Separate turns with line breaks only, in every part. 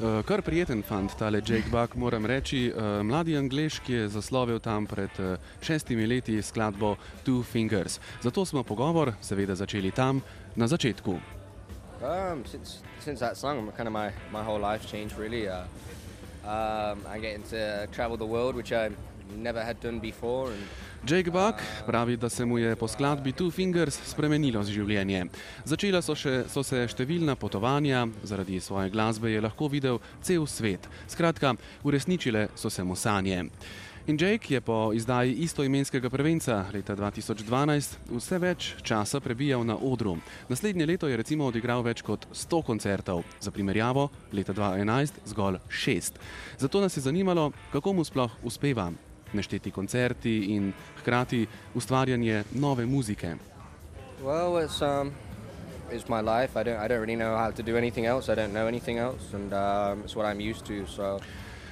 Uh, kar prijeten fant, tale Jake Buck, moram reči. Uh, mladi angliš, ki je zaslovil tam pred uh, šestimi leti skladbo Two Fingers. Zato smo pogovor seveda začeli tam, na začetku.
Um, since since that song, kind of my, my whole life changed really. Uh, um, I'm getting to travel the world, which I never had done before. And,
Jake Buck pravi, da se mu je po skladbi Two Fingers spremenilo življenje. Začela so, še, so se številna potovanja, zaradi svoje glasbe je lahko videl cel svet. Skratka, uresničile so se mu sanje. In Jake je po izdaji istoimenskega prvenca leta 2012 vse več časa prebijal na odru. Naslednje leto je recimo odigral več kot 100 koncertov, za primerjavo leta 2011 zgolj 6. Zato nas je zanimalo, kako mu sploh uspeva nešteti koncerti in hkrati ustvarjanje nove muzike.
well, it's um, it's my life. I don't I don't really know how to do anything else. I don't know anything else, and um, it's what I'm used to. So.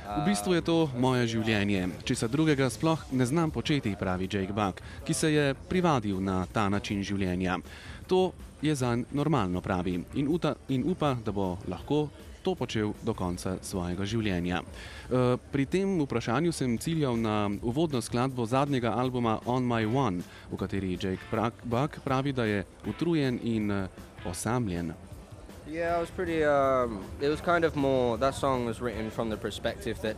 V bistvu je to moje življenje. Česa drugega sploh ne znam početi, pravi Jake Buck, ki se je privadil na ta način življenja. To je zanj normalno, pravi, in, uta, in upa, da bo lahko to počel do konca svojega življenja. E, pri tem vprašanju sem ciljal na uvodno skladbo zadnjega albuma On My One, v kateri Jake Buck pravi, da je utrujen in e, osamljen.
Yeah, I was pretty. Um, it was kind of more. That song was written from the perspective that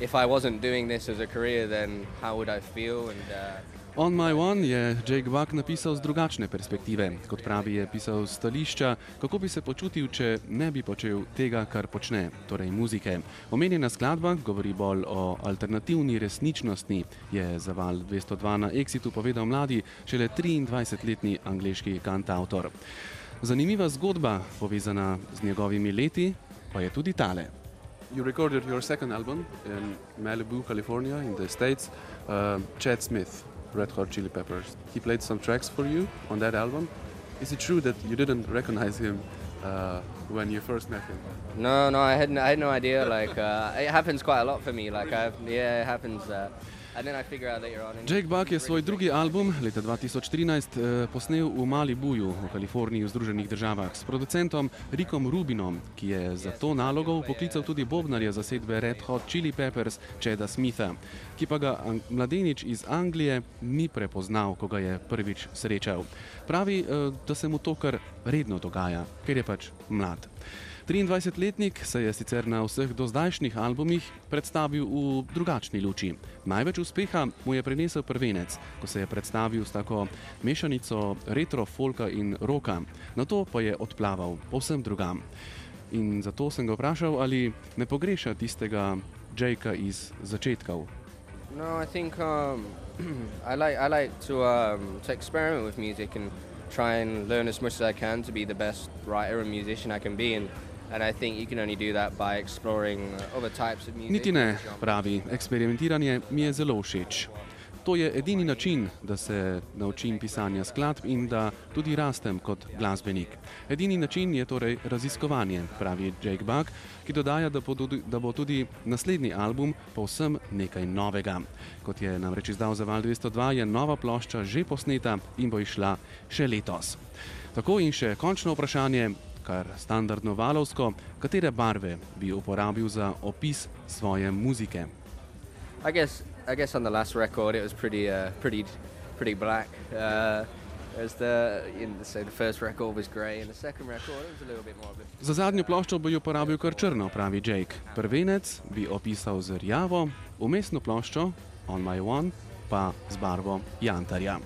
if I wasn't doing this as a career, then how would I feel? And uh,
On My One je Jake Buck napisal z drugačne perspektive. Kot pravi, je pisal z stališča, kako bi se počutil, če ne bi počel tega, kar počne, torej muzike. Omenjena skladba govori bolj o alternativni resničnosti, je za val 202 na Exitu povedal mladi, šele 23-letni angliški kantautor. Zanimiva zgodba, povezana z njegovimi leti, pa je tudi tale. You recorded your second album in Malibu, California, in the States. Uh, Chad Smith, Red Hot Chili Peppers. He played some tracks for you on that album. Is it true that you didn't recognize him uh, when you first met him?
no, no, I had no, I had no idea. Like uh, it happens quite a lot for me. Like I've yeah, it happens. Uh, and then I figure out later on. and
Jake Buck je svoj drugi album leta 2013 eh, posnel v Malibuju v Kaliforniji v Združenih državah s producentom Rickom Rubinom, ki je za to nalogo poklical tudi bobnarja zasedbe Red Hot Chili Peppers Cheda Smitha, ki pa ga mladenič iz Anglije ni prepoznal, ko ga je prvič srečal. Pravi, eh, da se mu to kar redno dogaja, ker je pač mlad. 23-letnik se je sicer na vseh dozdajšnjih albumih predstavil v drugačni luči. Največ uspeha mu je prinesel prvenec, ko se je predstavil s tako mešanico retro folka in roka, na to pa je odplaval povsem drugam. In zato sem ga vprašal, ali ne pogreša tistega Jakea iz začetkov.
No, I think um, I like I like to um, to experiment with music and try and learn as much as I can to be the best writer and musician I can be, and and I think you can only do that by exploring other types of music.
Niti ne, pravi, eksperimentiranje mi je zelo všeč. To je edini način, da se naučim pisanja skladb in da tudi rastem kot glasbenik. Edini način je torej raziskovanje, pravi Jake Buck, ki dodaja, da bo tudi, da bo tudi naslednji album povsem nekaj novega. Kot je namreč izdal za Val 202, je nova plošča že posneta in bo išla še letos. Tako in še končno vprašanje, kar standardno valovsko, katere barve bi uporabil za opis svoje muzike.
I guess I guess on the last record it was pretty uh, pretty pretty black. Uh, as the you know, so the first record was grey, and the second record it was a little bit more of a
Za zadnjo ploščo bi uporabil kar črno, pravi Jake. Prvenec bi opisal z rjavo, umestno ploščo On My One pa z barvo jantarja.